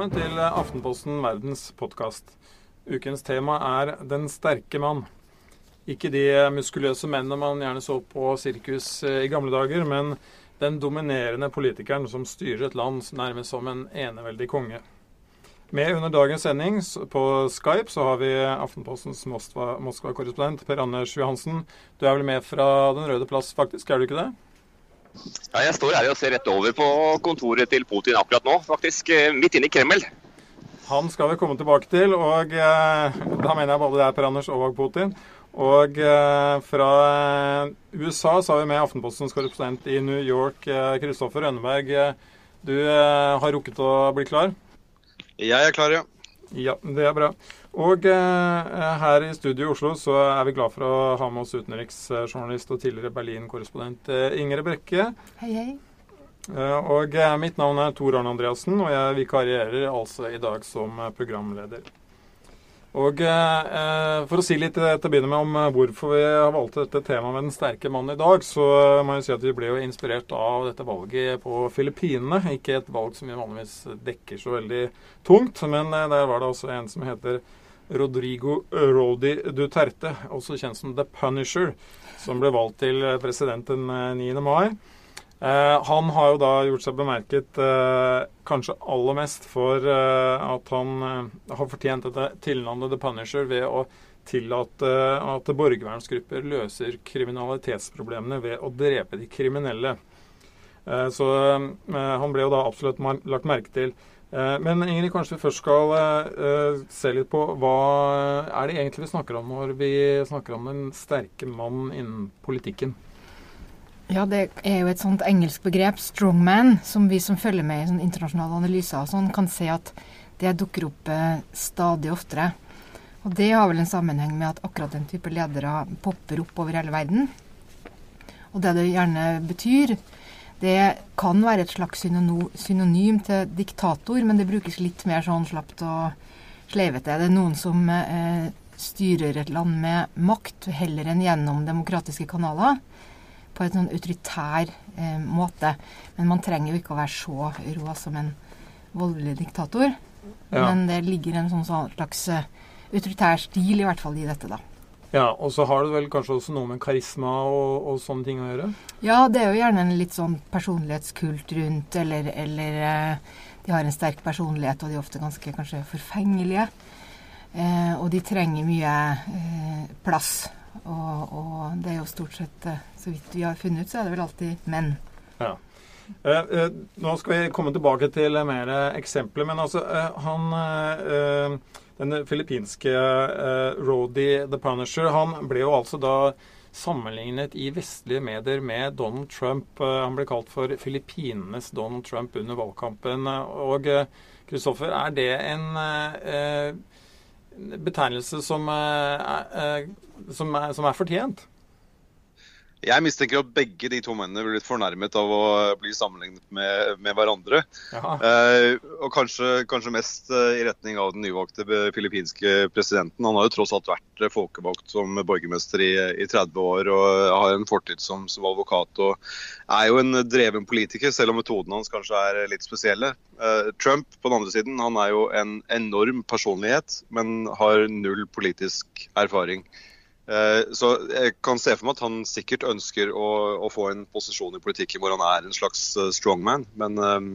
Velkommen til Aftenposten verdens podkast. Ukens tema er 'Den sterke mann'. Ikke de muskuløse mennene man gjerne så på sirkus eh, i gamle dager, men den dominerende politikeren som styrer et land nærmest som en eneveldig konge. Med under dagens sending på Skype så har vi Aftenpostens Moskva-korrespondent Per Anders Johansen. Du er vel med fra Den røde plass, faktisk, er du ikke det? Ja, jeg står her og ser rett over på kontoret til Putin akkurat nå, faktisk. Eh, midt inne i Kreml. Han skal vi komme tilbake til, og eh, da mener jeg både det er Per Anders og Putin. Og eh, fra eh, USA så har vi med Aftenpostens korrespondent i New York, Kristoffer Rønneberg. Du har rukket å bli klar? Jeg er klar, ja. Ja, det er bra. Og eh, her i studio i Oslo så er vi glad for å ha med oss utenriksjournalist og tidligere Berlin-korrespondent eh, Ingrid Brekke. Hei, hei. Eh, og eh, mitt navn er Tor Arne Andreassen, og jeg vikarierer altså i dag som eh, programleder. Og eh, For å si litt til å begynne med om eh, hvorfor vi har valgt dette temaet med den sterke mannen i dag, så må jeg si at vi ble jo inspirert av dette valget på Filippinene. Ikke et valg som vi vanligvis dekker så veldig tungt, men eh, der var det også en som heter Rodrigo Rodi Duterte, også kjent som The Punisher, som ble valgt til president den 9. mai. Eh, han har jo da gjort seg bemerket eh, kanskje aller mest for eh, at han har fortjent dette tilnavnet The Punisher ved å tillate at borgervernsgrupper løser kriminalitetsproblemene ved å drepe de kriminelle. Så han ble jo da absolutt lagt merke til. Men Ingrid, kanskje vi først skal se litt på hva er det egentlig vi snakker om når vi snakker om den sterke mann innen politikken? Ja, det er jo et sånt engelsk begrep, 'strongman', som vi som følger med i sånn internasjonale analyser og sånn, kan se at det dukker opp eh, stadig oftere. Og det har vel en sammenheng med at akkurat den type ledere popper opp over hele verden. Og det det gjerne betyr, det kan være et slags synonym til diktator, men det brukes litt mer sånn slapt og sleivete. Det er noen som eh, styrer et land med makt heller enn gjennom demokratiske kanaler på en sånn autoritær eh, måte. Men man trenger jo ikke å være så rå som en voldelig diktator. Ja. Men det ligger en sånn, sånn slags uh, autoritær stil i hvert fall i dette, da. Ja, Og så har det vel kanskje også noe med karisma og, og, sånne ting å gjøre? Ja, det er jo gjerne en litt sånn personlighetskult rundt, eller, eller uh, de har en sterk personlighet, og de er ofte ganske kanskje forfengelige. Eh, og de trenger mye plass og, og, det er jo stort sett, eh, så vidt vi har funnet ut, så er det vel alltid menn. Ja. Eh, eh, nå skal vi komme tilbake til mer eksempler, men altså eh, han eh, Den filippinske eh, Rody the Punisher, han ble jo altså da sammenlignet i vestlige medier med Donald Trump. Han ble kalt for Filippinenes Donald Trump under valgkampen. Og Kristoffer, er det en betegnelse som, er, som, er, som er fortjent? Jeg mistenker at begge de to mennene blir litt fornærmet av å bli sammenlignet med, med hverandre. Eh, og kanskje, kanskje, mest eh, i retning av den nyvalgte filippinske presidenten. Han har jo tross alt vært eh, folkevalgt som borgermester i, i 30 år og har en fortid som, som, advokat. Og er jo en dreven politiker, selv om metodene hans kanskje er litt spesielle. Eh, Trump på den andre siden, han er jo en enorm personlighet, men har null politisk erfaring. Eh, så jeg kan se for meg at han sikkert ønsker å, å, få en posisjon i politikken hvor han er en slags eh, strongman, men um,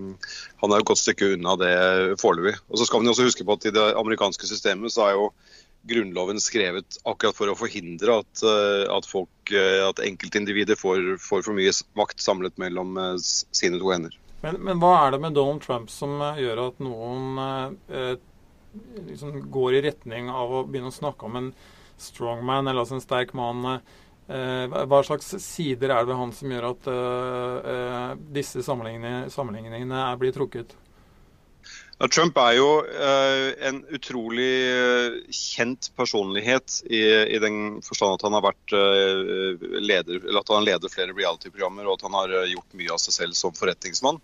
han er jo et godt stykke unna det foreløpig. Og så skal man jo også huske på at i det amerikanske systemet så er jo Grunnloven skrevet akkurat for å forhindre at, at, folk, at enkeltindivider får, får, for mye makt samlet mellom sine to hender. Men, men, hva er det med Donald Trump som gjør at noen eh, liksom går i retning av å begynne å snakke om en strongman, eller altså en sterk mann. Eh, hva slags sider er det ved han som gjør at eh, eh, disse sammenligningene, blir trukket? Trump er jo en utrolig kjent personlighet i, i, den forstand at han har vært leder, eller at han leder flere reality-programmer og at han har gjort mye av seg selv som forretningsmann.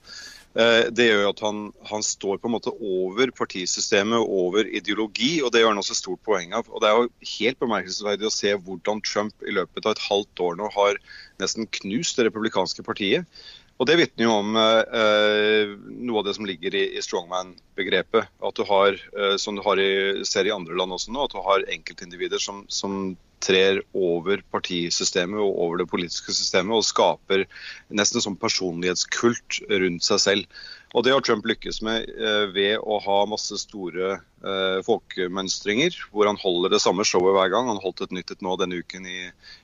Eh, det gjør at han, han, står på en måte over partisystemet og over ideologi, og det gjør han også stort poeng av. Og Det er jo helt bemerkelsesverdig å se hvordan Trump i løpet av et halvt år nå har nesten knust det republikanske partiet. Og Det vitner jo om eh, noe av det som ligger i, i strongman-begrepet. At du har, eh, som du har i, ser i andre land også nå, at du har enkeltindivider som, som trer over partisystemet og over det politiske systemet og skaper nesten en sånn personlighetskult rundt seg selv. Og Det har Trump lykkes med eh, ved å ha masse store eh, folkemønstringer, hvor han holder det samme showet hver gang. Han holdt et nytt et nå denne uken i,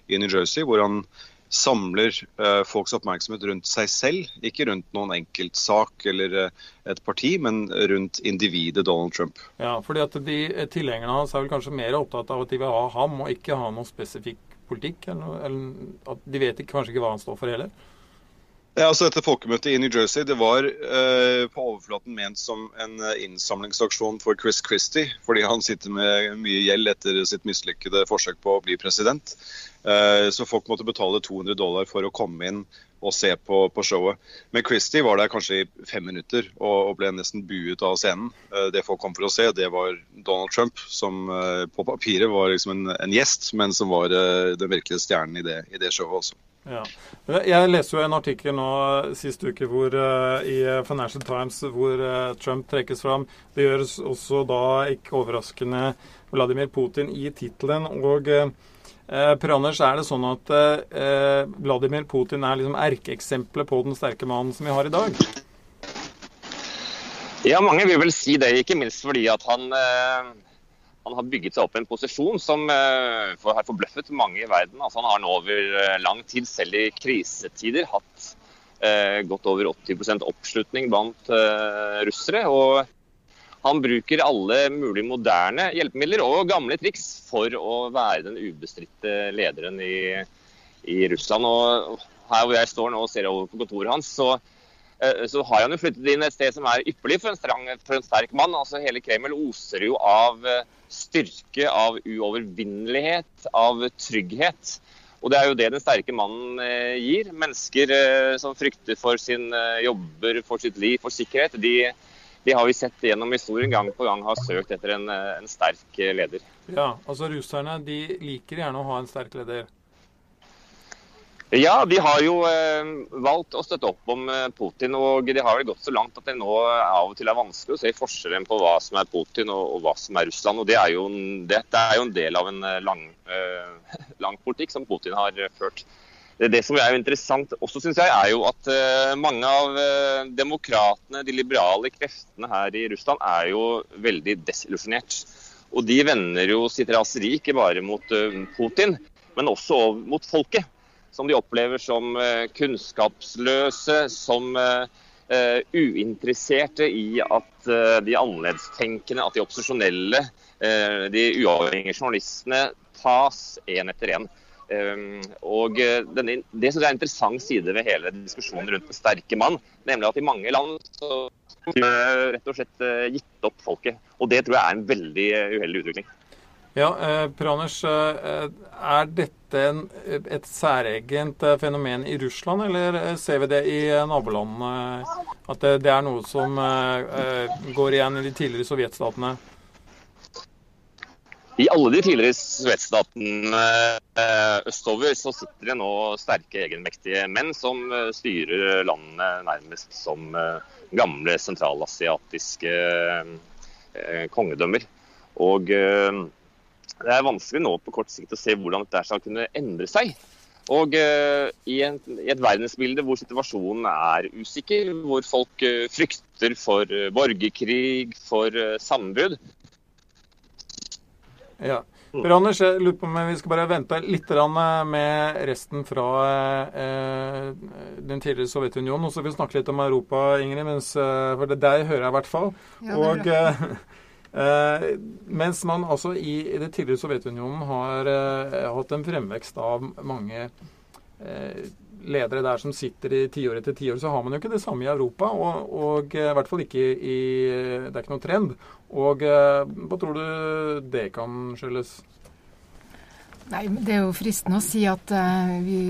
i New Jersey, hvor han samler eh, folks oppmerksomhet rundt seg selv, ikke rundt noen enkeltsak eller eh, et parti, men rundt individet Donald Trump. Ja, fordi at de eh, Tilhengerne hans er vel kanskje mer opptatt av at de vil ha ham, og ikke ha noen spesifikk politikk? Eller, eller at de vet ikke, kanskje ikke hva han står for heller? Ja, altså Dette folkemøtet i New Jersey det var eh, på overflaten ment som en innsamlingsaksjon for Chris Christie, fordi han sitter med mye gjeld etter sitt mislykkede forsøk på å bli president. Eh, så folk måtte betale 200 dollar for å komme inn og se på, på showet. Men Christie var der kanskje i fem minutter og, og ble nesten buet av scenen. Eh, det folk kom for å se, det var Donald Trump, som eh, på papiret var liksom en, en gjest, men som var den virkelige stjernen i det, i det showet også. Ja. Jeg leste jo en artikkel nå sist uke hvor, uh, i Financial Times hvor uh, Trump trekkes fram. Det gjøres også da, ikke overraskende, Vladimir Putin i tittelen. Og uh, Eh, per Anders, er det sånn at eh, Vladimir Putin er liksom erkeeksempelet på den sterke mannen som vi har i dag? Ja, mange vil vel si det, ikke minst fordi at han, eh, han har bygget seg opp en posisjon som eh, har forbløffet mange i verden. Altså, han har nå over eh, lang tid, selv i krisetider, hatt eh, godt over 80% oppslutning blant russere. og han bruker alle mulige moderne hjelpemidler og gamle triks for å være den ubestridte lederen i, i, Russland. Og her hvor jeg står nå og ser over på kontoret hans, så, eh, så har han jo flyttet inn et sted som er ypperlig for en, strang, for en sterk mann. Altså Hele Kreml oser jo av eh, styrke, av uovervinnelighet, av trygghet. Og Det er jo det den sterke mannen eh, gir. Mennesker som frykter for sin jobber, for sitt liv, for sikkerhet, de, de har vi sett gjennom historien gang på gang har søkt etter en, eh, en sterk eh, leder. Ja, altså Russerne de liker gjerne å ha en sterk leder? Ja, de har jo eh, valgt å støtte opp om eh, Putin. Og de har vel gått så langt at det nå av og til er vanskelig å se forskjellen på hva som er Putin og, og hva som er Russland. Og det er jo, det, det er jo en del av en lang, eh, lang politikk som Putin har ført. Det som er jo interessant også, synes jeg, er jo at uh, mange av demokratene, de liberale kreftene her i Russland, er jo veldig desillusjonert. Og de vender jo sitt raseri ikke bare mot Putin, men også mot folket. Som de opplever som kunnskapsløse, som uinteresserte i at de annerledestenkende, at de opposisjonelle, de uavhengige journalistene tas én etter én. Og eh, denne, Det som er en interessant side ved hele diskusjonen rundt den sterke mann, nemlig at i mange land så rett og slett gitt opp folket. Og det tror jeg er en veldig uh, uheldig utvikling. Ja, eh, Praners, eh, er dette en, et særegent fenomen i Russland, eller ser vi det i nabolandene? At det, det er noe som eh, går igjen i de tidligere sovjetstatene? I alle de tidligere sovjetstatene eh, østover så sitter det nå sterke, egenmektige menn som eh, styrer landene nærmest som eh, gamle sentralasiatiske kongedømmer. Og det er vanskelig nå på kort sikt å se hvordan dette skal kunne endre seg. Og i, en, i, et verdensbilde hvor situasjonen er usikker, hvor folk frykter for borgerkrig, for sammenbrudd, ja. Per Anders, jeg lurer på om vi skal bare vente litt med resten fra eh, den tidligere Sovjetunionen. Og så vil vi snakke litt om Europa, Ingrid, mens, for det der hører jeg i hvert fall. Ja, og eh, eh, mens man altså i, i det tidligere Sovjetunionen har eh, hatt en fremvekst av mange eh, ledere der som sitter i tiår etter tiår, så har man jo ikke det samme i Europa. Og, og i hvert fall ikke i Det er ikke noen trend. Og eh, hva tror du det kan skyldes? Nei, Det er jo fristende å si at vi,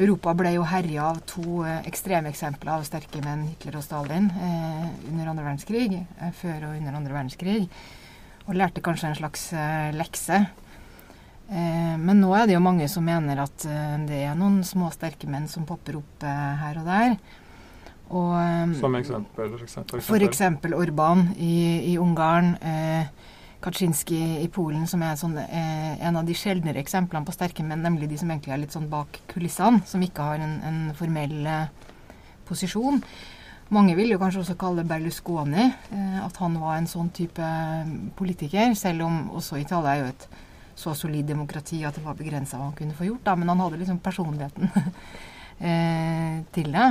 Europa ble jo herja av to ekstreme ekstremeksempler av sterke menn, Hitler og Stalin, eh, under andre verdenskrig, før og under andre verdenskrig. Og lærte kanskje en slags lekse. men nå er det jo mange som mener at det er noen små, sterke menn som popper opp her og der. Og, Som eksempel? For eksempel, for eksempel Orban i, i Ungarn. Eh, Kaczynski i Polen, som er sånn, eh, en av de sjeldnere eksemplene på sterke menn, nemlig de som egentlig er litt sånn bak kulissene, som ikke har en, en formell eh, posisjon. Mange vil jo kanskje også kalle Berlusconi eh, at han var en sånn type politiker, selv om også Italia er jo et så solid demokrati at det var begrensa hva han kunne få gjort. Da, men han hadde liksom personligheten eh, til det.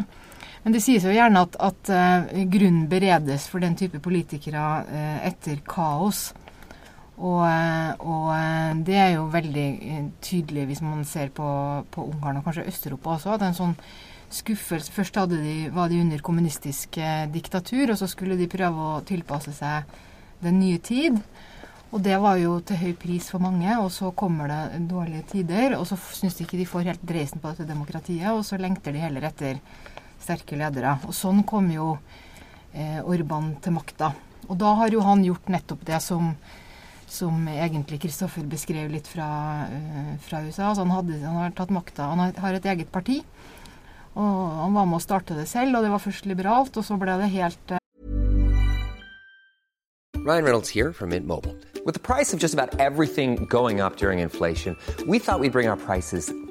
Men det sies jo gjerne at, at uh, grunnen beredes for den type politikere uh, etter kaos. Og, uh, og det er jo veldig tydelig hvis man ser på, på Ungarn og kanskje Øst-Europa også. at en sånn skuffelse. Først de, var de under kommunistisk diktatur, og så skulle de prøve å tilpasse seg den nye tid. Og det var jo til høy pris for mange, og så kommer det dårlige tider. Og så syns de ikke de får helt dreisen på dette demokratiet, og så lengter de heller etter sterke ledere. Og sånn kom jo eh, Orban til makta. Og da har jo han gjort nettopp det som, som egentlig Kristoffer beskrev litt fra, uh, fra USA. Altså han, hadde, han, har tatt makta. Han har, et eget parti. Og han var med å starte det selv, og det var først liberalt, og så ble det helt uh... Ryan Reynolds her fra Mint Mobile. Med prisen på nesten alt som går opp under inflasjonen, trodde vi at vi skulle bringe prisene prices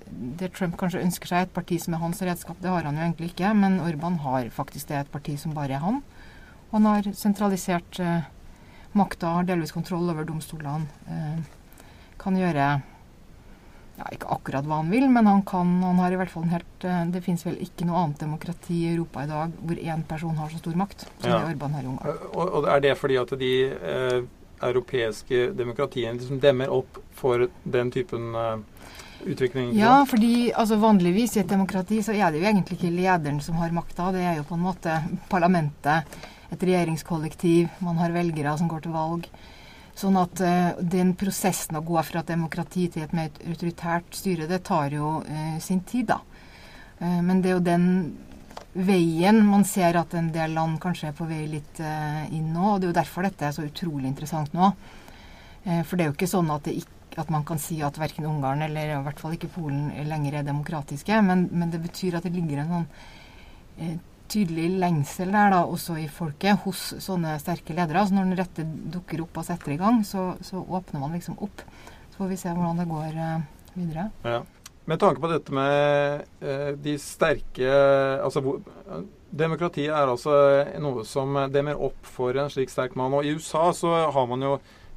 det Trump kanskje ønsker seg, et parti som er hans redskap. Det har han jo egentlig ikke, men Orban har faktisk det, et parti som bare er han. Og han har sentralisert eh, makta, har delvis kontroll over domstolene. Eh, kan gjøre ja, ikke akkurat hva han vil, men han kan han har i hvert fall en helt eh, Det fins vel ikke noe annet demokrati i Europa i dag hvor én person har så stor makt som ja. det Orban har i Ungarn. Eh, og, og, er det fordi at de eh, europeiske demokratiene liksom demmer opp for den typen eh, utvikling? Ja, fordi altså, vanligvis i et demokrati så er det jo egentlig ikke lederen som har makta. Det er jo på en måte parlamentet, et regjeringskollektiv. Man har velgere som går til valg. Sånn at uh, den prosessen å gå fra et demokrati til et mer autoritært styre, det tar jo uh, sin tid, da. Uh, men det er jo den veien man ser at en del land kanskje er på vei litt inn nå. og Det er jo derfor dette er så utrolig interessant nå. for det er jo ikke sånn at det ikke at man kan si at verken Ungarn eller i hvert fall ikke Polen lenger er demokratiske, men, men det betyr at det ligger en sånn eh, tydelig lengsel der da, også i folket hos sånne sterke ledere. Så når den rette dukker opp og setter i gang, så, så åpner man liksom opp. Så får vi se hvordan det går eh, videre. Ja. Med tanke på dette med eh, de sterke altså Demokrati er altså noe som demmer opp for en slik sterk mann. Og i USA så har man jo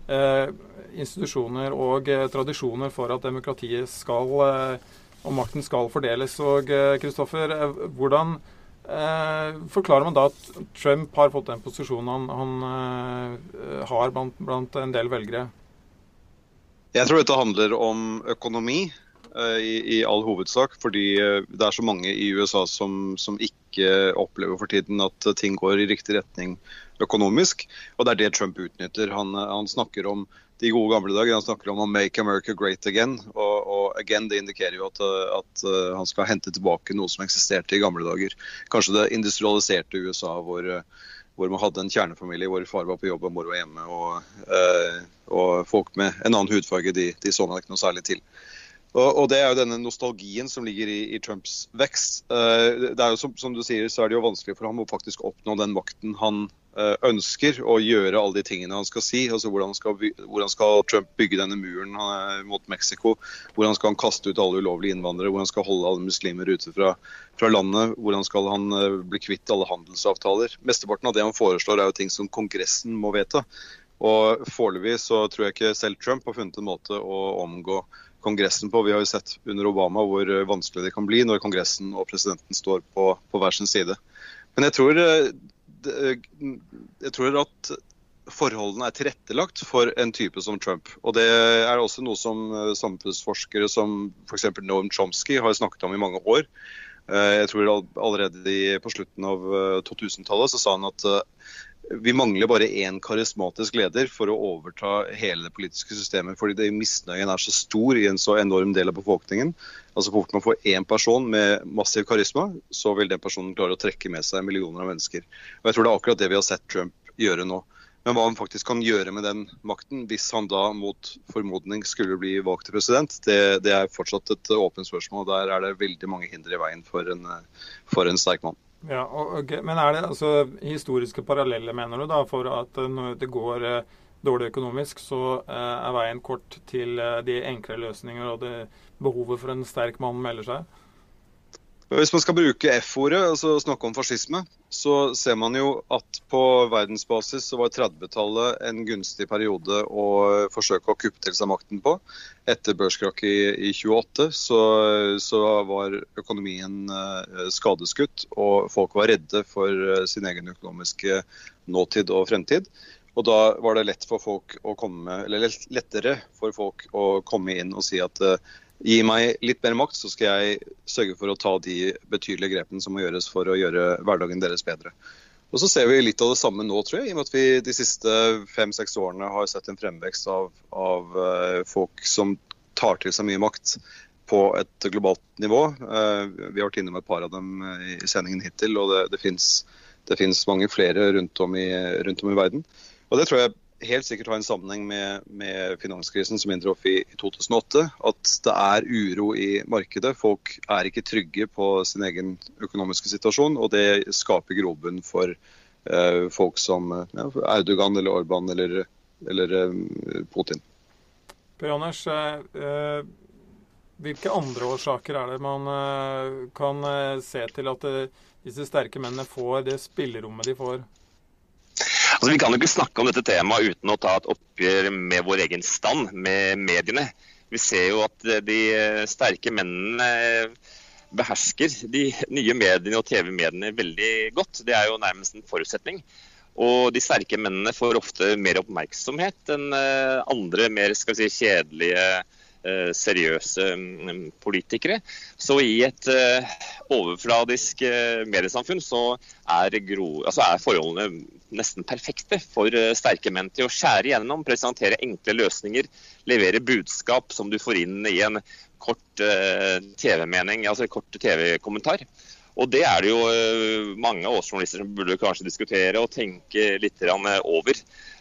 eh, institusjoner og eh, tradisjoner for at demokratiet skal eh, og makten skal fordeles. Og Kristoffer, eh, hvordan forklarer man da at Trump har fått den posisjonen han, han har blant, blant, en del velgere? Jeg tror dette handler om økonomi i, i, all hovedsak. Fordi det er så mange i USA som, som, ikke opplever for tiden at ting går i riktig retning økonomisk. Og det er det Trump utnytter. Han, han snakker om de gode gamle dager. Han snakker om å 'make America great again'. Og, og again, det indikerer jo at, at, han skal hente tilbake noe som eksisterte i gamle dager. Kanskje det industrialiserte USA hvor, hvor man hadde en kjernefamilie hvor far var på jobb og mor var hjemme. Og, og folk med en annen hudfarge de, de så man ikke noe særlig til. Og, Det er jo denne nostalgien som ligger i, i Trumps vekst. Det er jo som, som, du sier, så er det jo vanskelig for ham å faktisk oppnå den makten han ønsker, å gjøre alle de tingene han skal si. altså Hvordan skal, hvordan skal Trump bygge denne muren mot Mexico? Hvordan skal han kaste ut alle ulovlige innvandrere? Hvordan skal han holde alle muslimer ute fra, fra landet? Hvordan skal han bli kvitt alle handelsavtaler? Mesteparten av det han foreslår er jo ting som Kongressen må vedta. Og Foreløpig så tror jeg ikke selv Trump har funnet en måte å omgå Kongressen på. Vi har jo sett under Obama hvor eh, vanskelig det kan bli når Kongressen og presidenten står på, på hver sin side. Men jeg tror, eh, jeg tror at forholdene er tilrettelagt for en type som Trump. Og Det er også noe som eh, samfunnsforskere som f.eks. Noam Chomsky har snakket om i mange år. Jeg tror Allerede på slutten av 2000-tallet så sa han at vi mangler bare én karismatisk leder for å overta hele det politiske systemet. fordi det Misnøyen er så stor i en så enorm del av befolkningen. Altså Fort man får én person med massiv karisma, så vil den personen klare å trekke med seg millioner av mennesker. Og Jeg tror det er akkurat det vi har sett Trump gjøre nå. Men hva han faktisk kan gjøre med den makten, hvis han da mot formodning skulle bli valgt til president, det, det er fortsatt et åpent spørsmål. Der er det veldig mange hindre i veien for en, for en sterk mann. Ja, okay. Men er det altså historiske paralleller, mener du, da, for at eh, når det går eh, dårlig økonomisk, så eh, er veien kort til de enkle løsninger og det behovet for en sterk mann melder seg? Hvis man skal bruke F-ordet, altså snakke om fascisme, så ser man jo at på verdensbasis så var 30-tallet en gunstig periode å forsøke å kuppe til seg makten på. Etter børskrakket i, i 28 så, så, var økonomien eh, skadeskutt, og folk var redde for eh, sin egen økonomiske nåtid og fremtid. Og da var det lett for folk å komme, eller lettere for folk å komme inn og si at eh, gi meg litt mer makt, så skal jeg sørge for å ta de betydelige grepene som må gjøres for å gjøre hverdagen deres bedre. Og så ser vi litt av det samme nå, tror jeg, i og med at vi de siste fem-seks årene har sett en fremvekst av, av uh, folk som tar til seg mye makt på et globalt nivå. Uh, vi har vært innom et par av dem i sendingen hittil, og det, det fins mange flere rundt om, i, rundt om i verden. Og det tror jeg helt sikkert ha en sammenheng med, med finanskrisen som inntraff i, i 2008. At det er uro i markedet. Folk er ikke trygge på sin egen økonomiske situasjon. Og det skaper grobunn for uh, folk som ja, Erdogan eller Orban eller, eller uh, Putin. Per Anders, uh, hvilke andre årsaker er det man kan se til at disse sterke mennene får det spillerommet de får? Altså, vi kan jo ikke snakke om dette temaet uten å ta et oppgjør med vår egen stand, med mediene. Vi ser jo at de sterke mennene behersker de nye mediene og TV-mediene veldig godt. Det er jo nærmest en forutsetning. Og de sterke mennene får ofte mer oppmerksomhet enn eh, andre mer skal vi si, kjedelige Eh, seriøse mm, politikere. Så i et eh, overfladisk eh, mediesamfunn så er, gro, altså er, forholdene nesten perfekte for sterke menn til å skjære igjennom, presentere enkle løsninger, levere budskap som du får inn i en kort TV-mening, altså kort TV-kommentar. Og Det er det jo mange av oss journalister som burde kanskje diskutere og tenke litt over.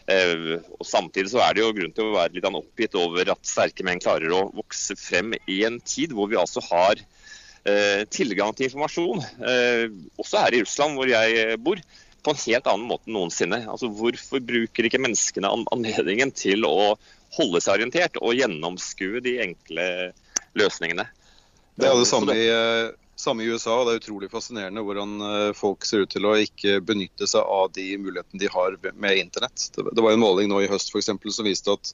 Eh, og Samtidig så er det jo grunn til å være litt oppgitt over at sterke menn klarer å vokse frem i en tid hvor vi altså har eh, tilgang til informasjon, eh, også her i Russland hvor jeg bor, på en helt annen måte enn noensinne. Altså Hvorfor bruker ikke menneskene anledningen til å holde seg orientert og gjennomskue de enkle løsningene? Det er jo det samme i samme i USA, og det er utrolig fascinerende hvordan eh, folk ser ut til å ikke benytte seg av de mulighetene de har med internett. Det var en måling nå i høst for eksempel, som viste at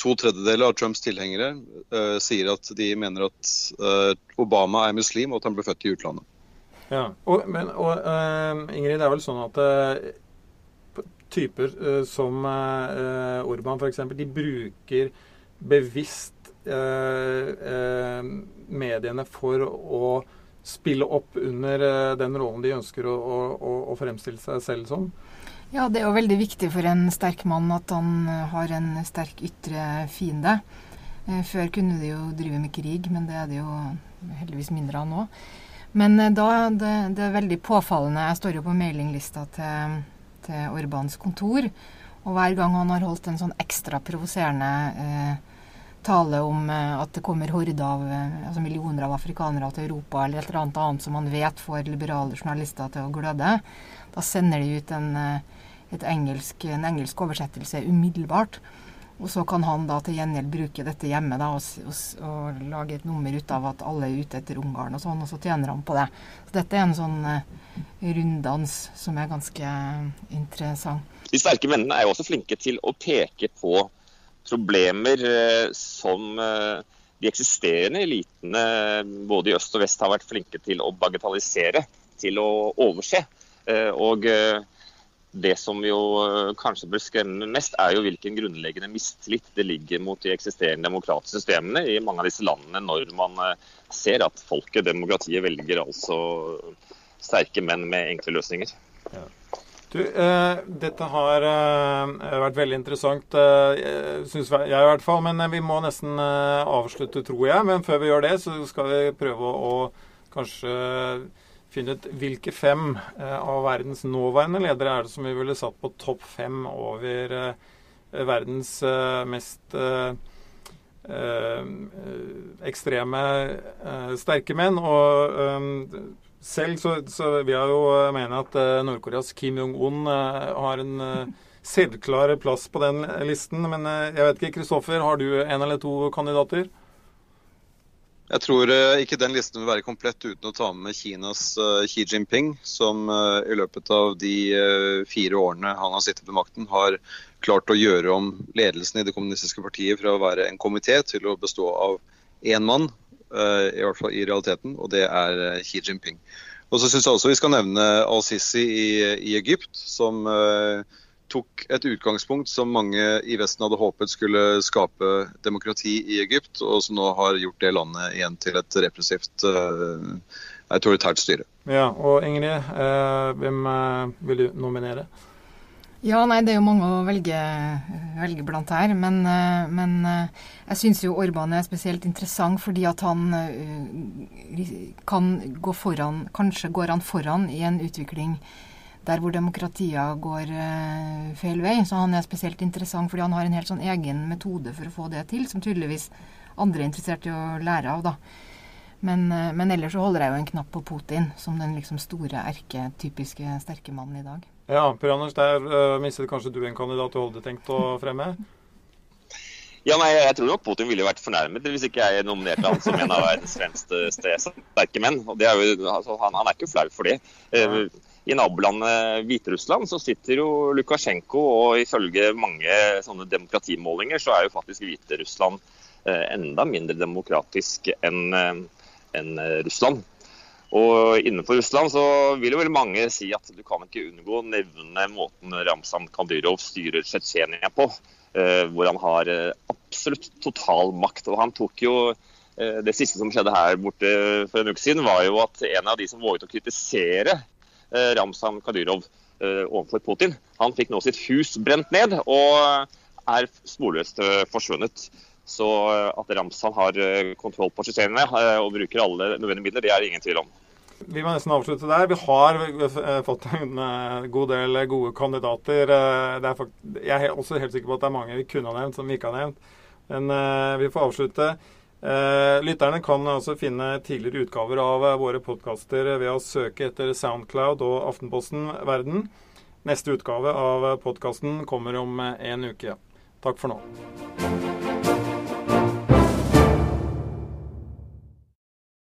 to tredjedeler av Trumps tilhengere uh, sier at de mener at uh, Obama er muslim, og at han ble født i utlandet. Ja, og, men, og uh, Ingrid, det er vel sånn at typer som Orban f.eks., de bruker bevisst mediene for å spille opp under den rollen de ønsker å, å, å fremstille seg selv som? Ja, det er jo veldig viktig for en sterk mann at han har en sterk ytre fiende. Før kunne de jo drive med krig, men det er det jo heldigvis mindre av nå. Men da det, det er veldig påfallende Jeg står jo på mailinglista til, til Orbans kontor. Og hver gang han har holdt en sånn ekstra provoserende eh, tale om eh, at det kommer horder av eh, altså millioner av afrikanere til Europa, eller et eller annet annet som man vet får liberale journalister til å gløde, da sender de ut en, eh, engelsk, en engelsk oversettelse umiddelbart. Og så kan han da til gjengjeld bruke dette hjemme da, og, og, og, lage et nummer ut av at alle er ute etter Ungarn og sånn, og så tjener han på det. Så dette er en sånn runddans som er ganske interessant. De sterke vennene er jo også flinke til å peke på problemer uh, som uh, de eksisterende elitene både i øst og vest har vært flinke til å bagatellisere, til å overse. og det som jo eh, kanskje bør skremme mest, er jo hvilken grunnleggende mistillit det ligger mot de eksisterende demokratiske systemene i mange av disse landene, når man eh, ser at folket, demokratiet, velger altså sterke menn med enkle løsninger. Ja. Du, eh, dette har eh, vært veldig interessant, eh, syns jeg i hvert fall. Men eh, vi må nesten avslutte, tror jeg. Men før vi gjør det, så skal vi prøve å, å kanskje finne ut hvilke fem eh, av verdens nåværende ledere er det som vi ville satt på topp fem over eh, verdens eh, mest ekstreme sterke menn. Og selv så, så vil jeg jo mene at Nord-Koreas Kim Jong-un har en selvklar plass på den listen. Men jeg vet ikke, Kristoffer, har du en eller to kandidater? Jeg tror ikke den listen vil være komplett uten å ta med Kinas Xi Jinping, som i løpet av de fire årene han har sittet ved makten, har klart å gjøre om ledelsen i det kommunistiske partiet fra å være en komité til å bestå av én mann, i hvert fall i realiteten, og det er Xi Jinping. Og så syns jeg også vi skal nevne al-Sisi i, i, Egypt, som tok et utgangspunkt som mange i Vesten hadde håpet skulle skape demokrati i Egypt, og som nå har gjort det landet igjen til et repressivt autoritært styre. Ja, og Ingrid, hvem vil du nominere? Ja, nei, Det er jo mange å velge, velge blant her. Men, men jeg syns jo Orban er spesielt interessant fordi at han kan gå foran Kanskje går han foran i en utvikling der hvor demokratier går feil vei. Så han er spesielt interessant fordi han har en helt sånn egen metode for å få det til, som tydeligvis andre er interessert i å lære av. da. Men, men ellers så holder jeg jo en knapp på Putin som den liksom store, erketypiske sterke mannen i dag. Ja, Per Anders, der uh, mistet kanskje du en kandidat du hadde tenkt å fremme? Ja, nei, Jeg tror nok Putin ville vært fornærmet hvis ikke jeg nominerte han som en av verdens fremste sterke menn. Og er jo, altså, han, han, er ikke flau for det. Uh, i nabolandet Hviterussland så sitter jo Lukasjenko, og ifølge mange sånne demokratimålinger så er jo faktisk Hviterussland uh, enda mindre demokratisk enn uh, en Russland. Og innenfor Russland så vil jo vel mange si at du kan ikke unngå å nevne måten Ramzan Kadyrov styrer Tsjetsjenia på. Eh, hvor han har absolutt total makt. Og han tok jo Det siste som skjedde her borte for en uke siden, var jo at en av de som våget å kritisere Eh, Ramzan Kadyrov eh, overfor Putin. Han fikk nå sitt hus brent ned og er sporløst eh, forsvunnet. Så at Ramzan har kontroll på systemene og bruker alle nødvendige midler, det er ingen tvil om. Vi må nesten avslutte der. Vi har fått en god del gode kandidater. Er jeg er også helt sikker på at det er mange vi kunne ha nevnt som vi ikke har nevnt. Men vi får avslutte. Eh, lytterne kan også finne tidligere utgaver av eh, våre podkaster ved å søke etter Soundcloud og Aftenposten Verden. Neste utgave av podkasten kommer om eh, en uke. Takk for nå.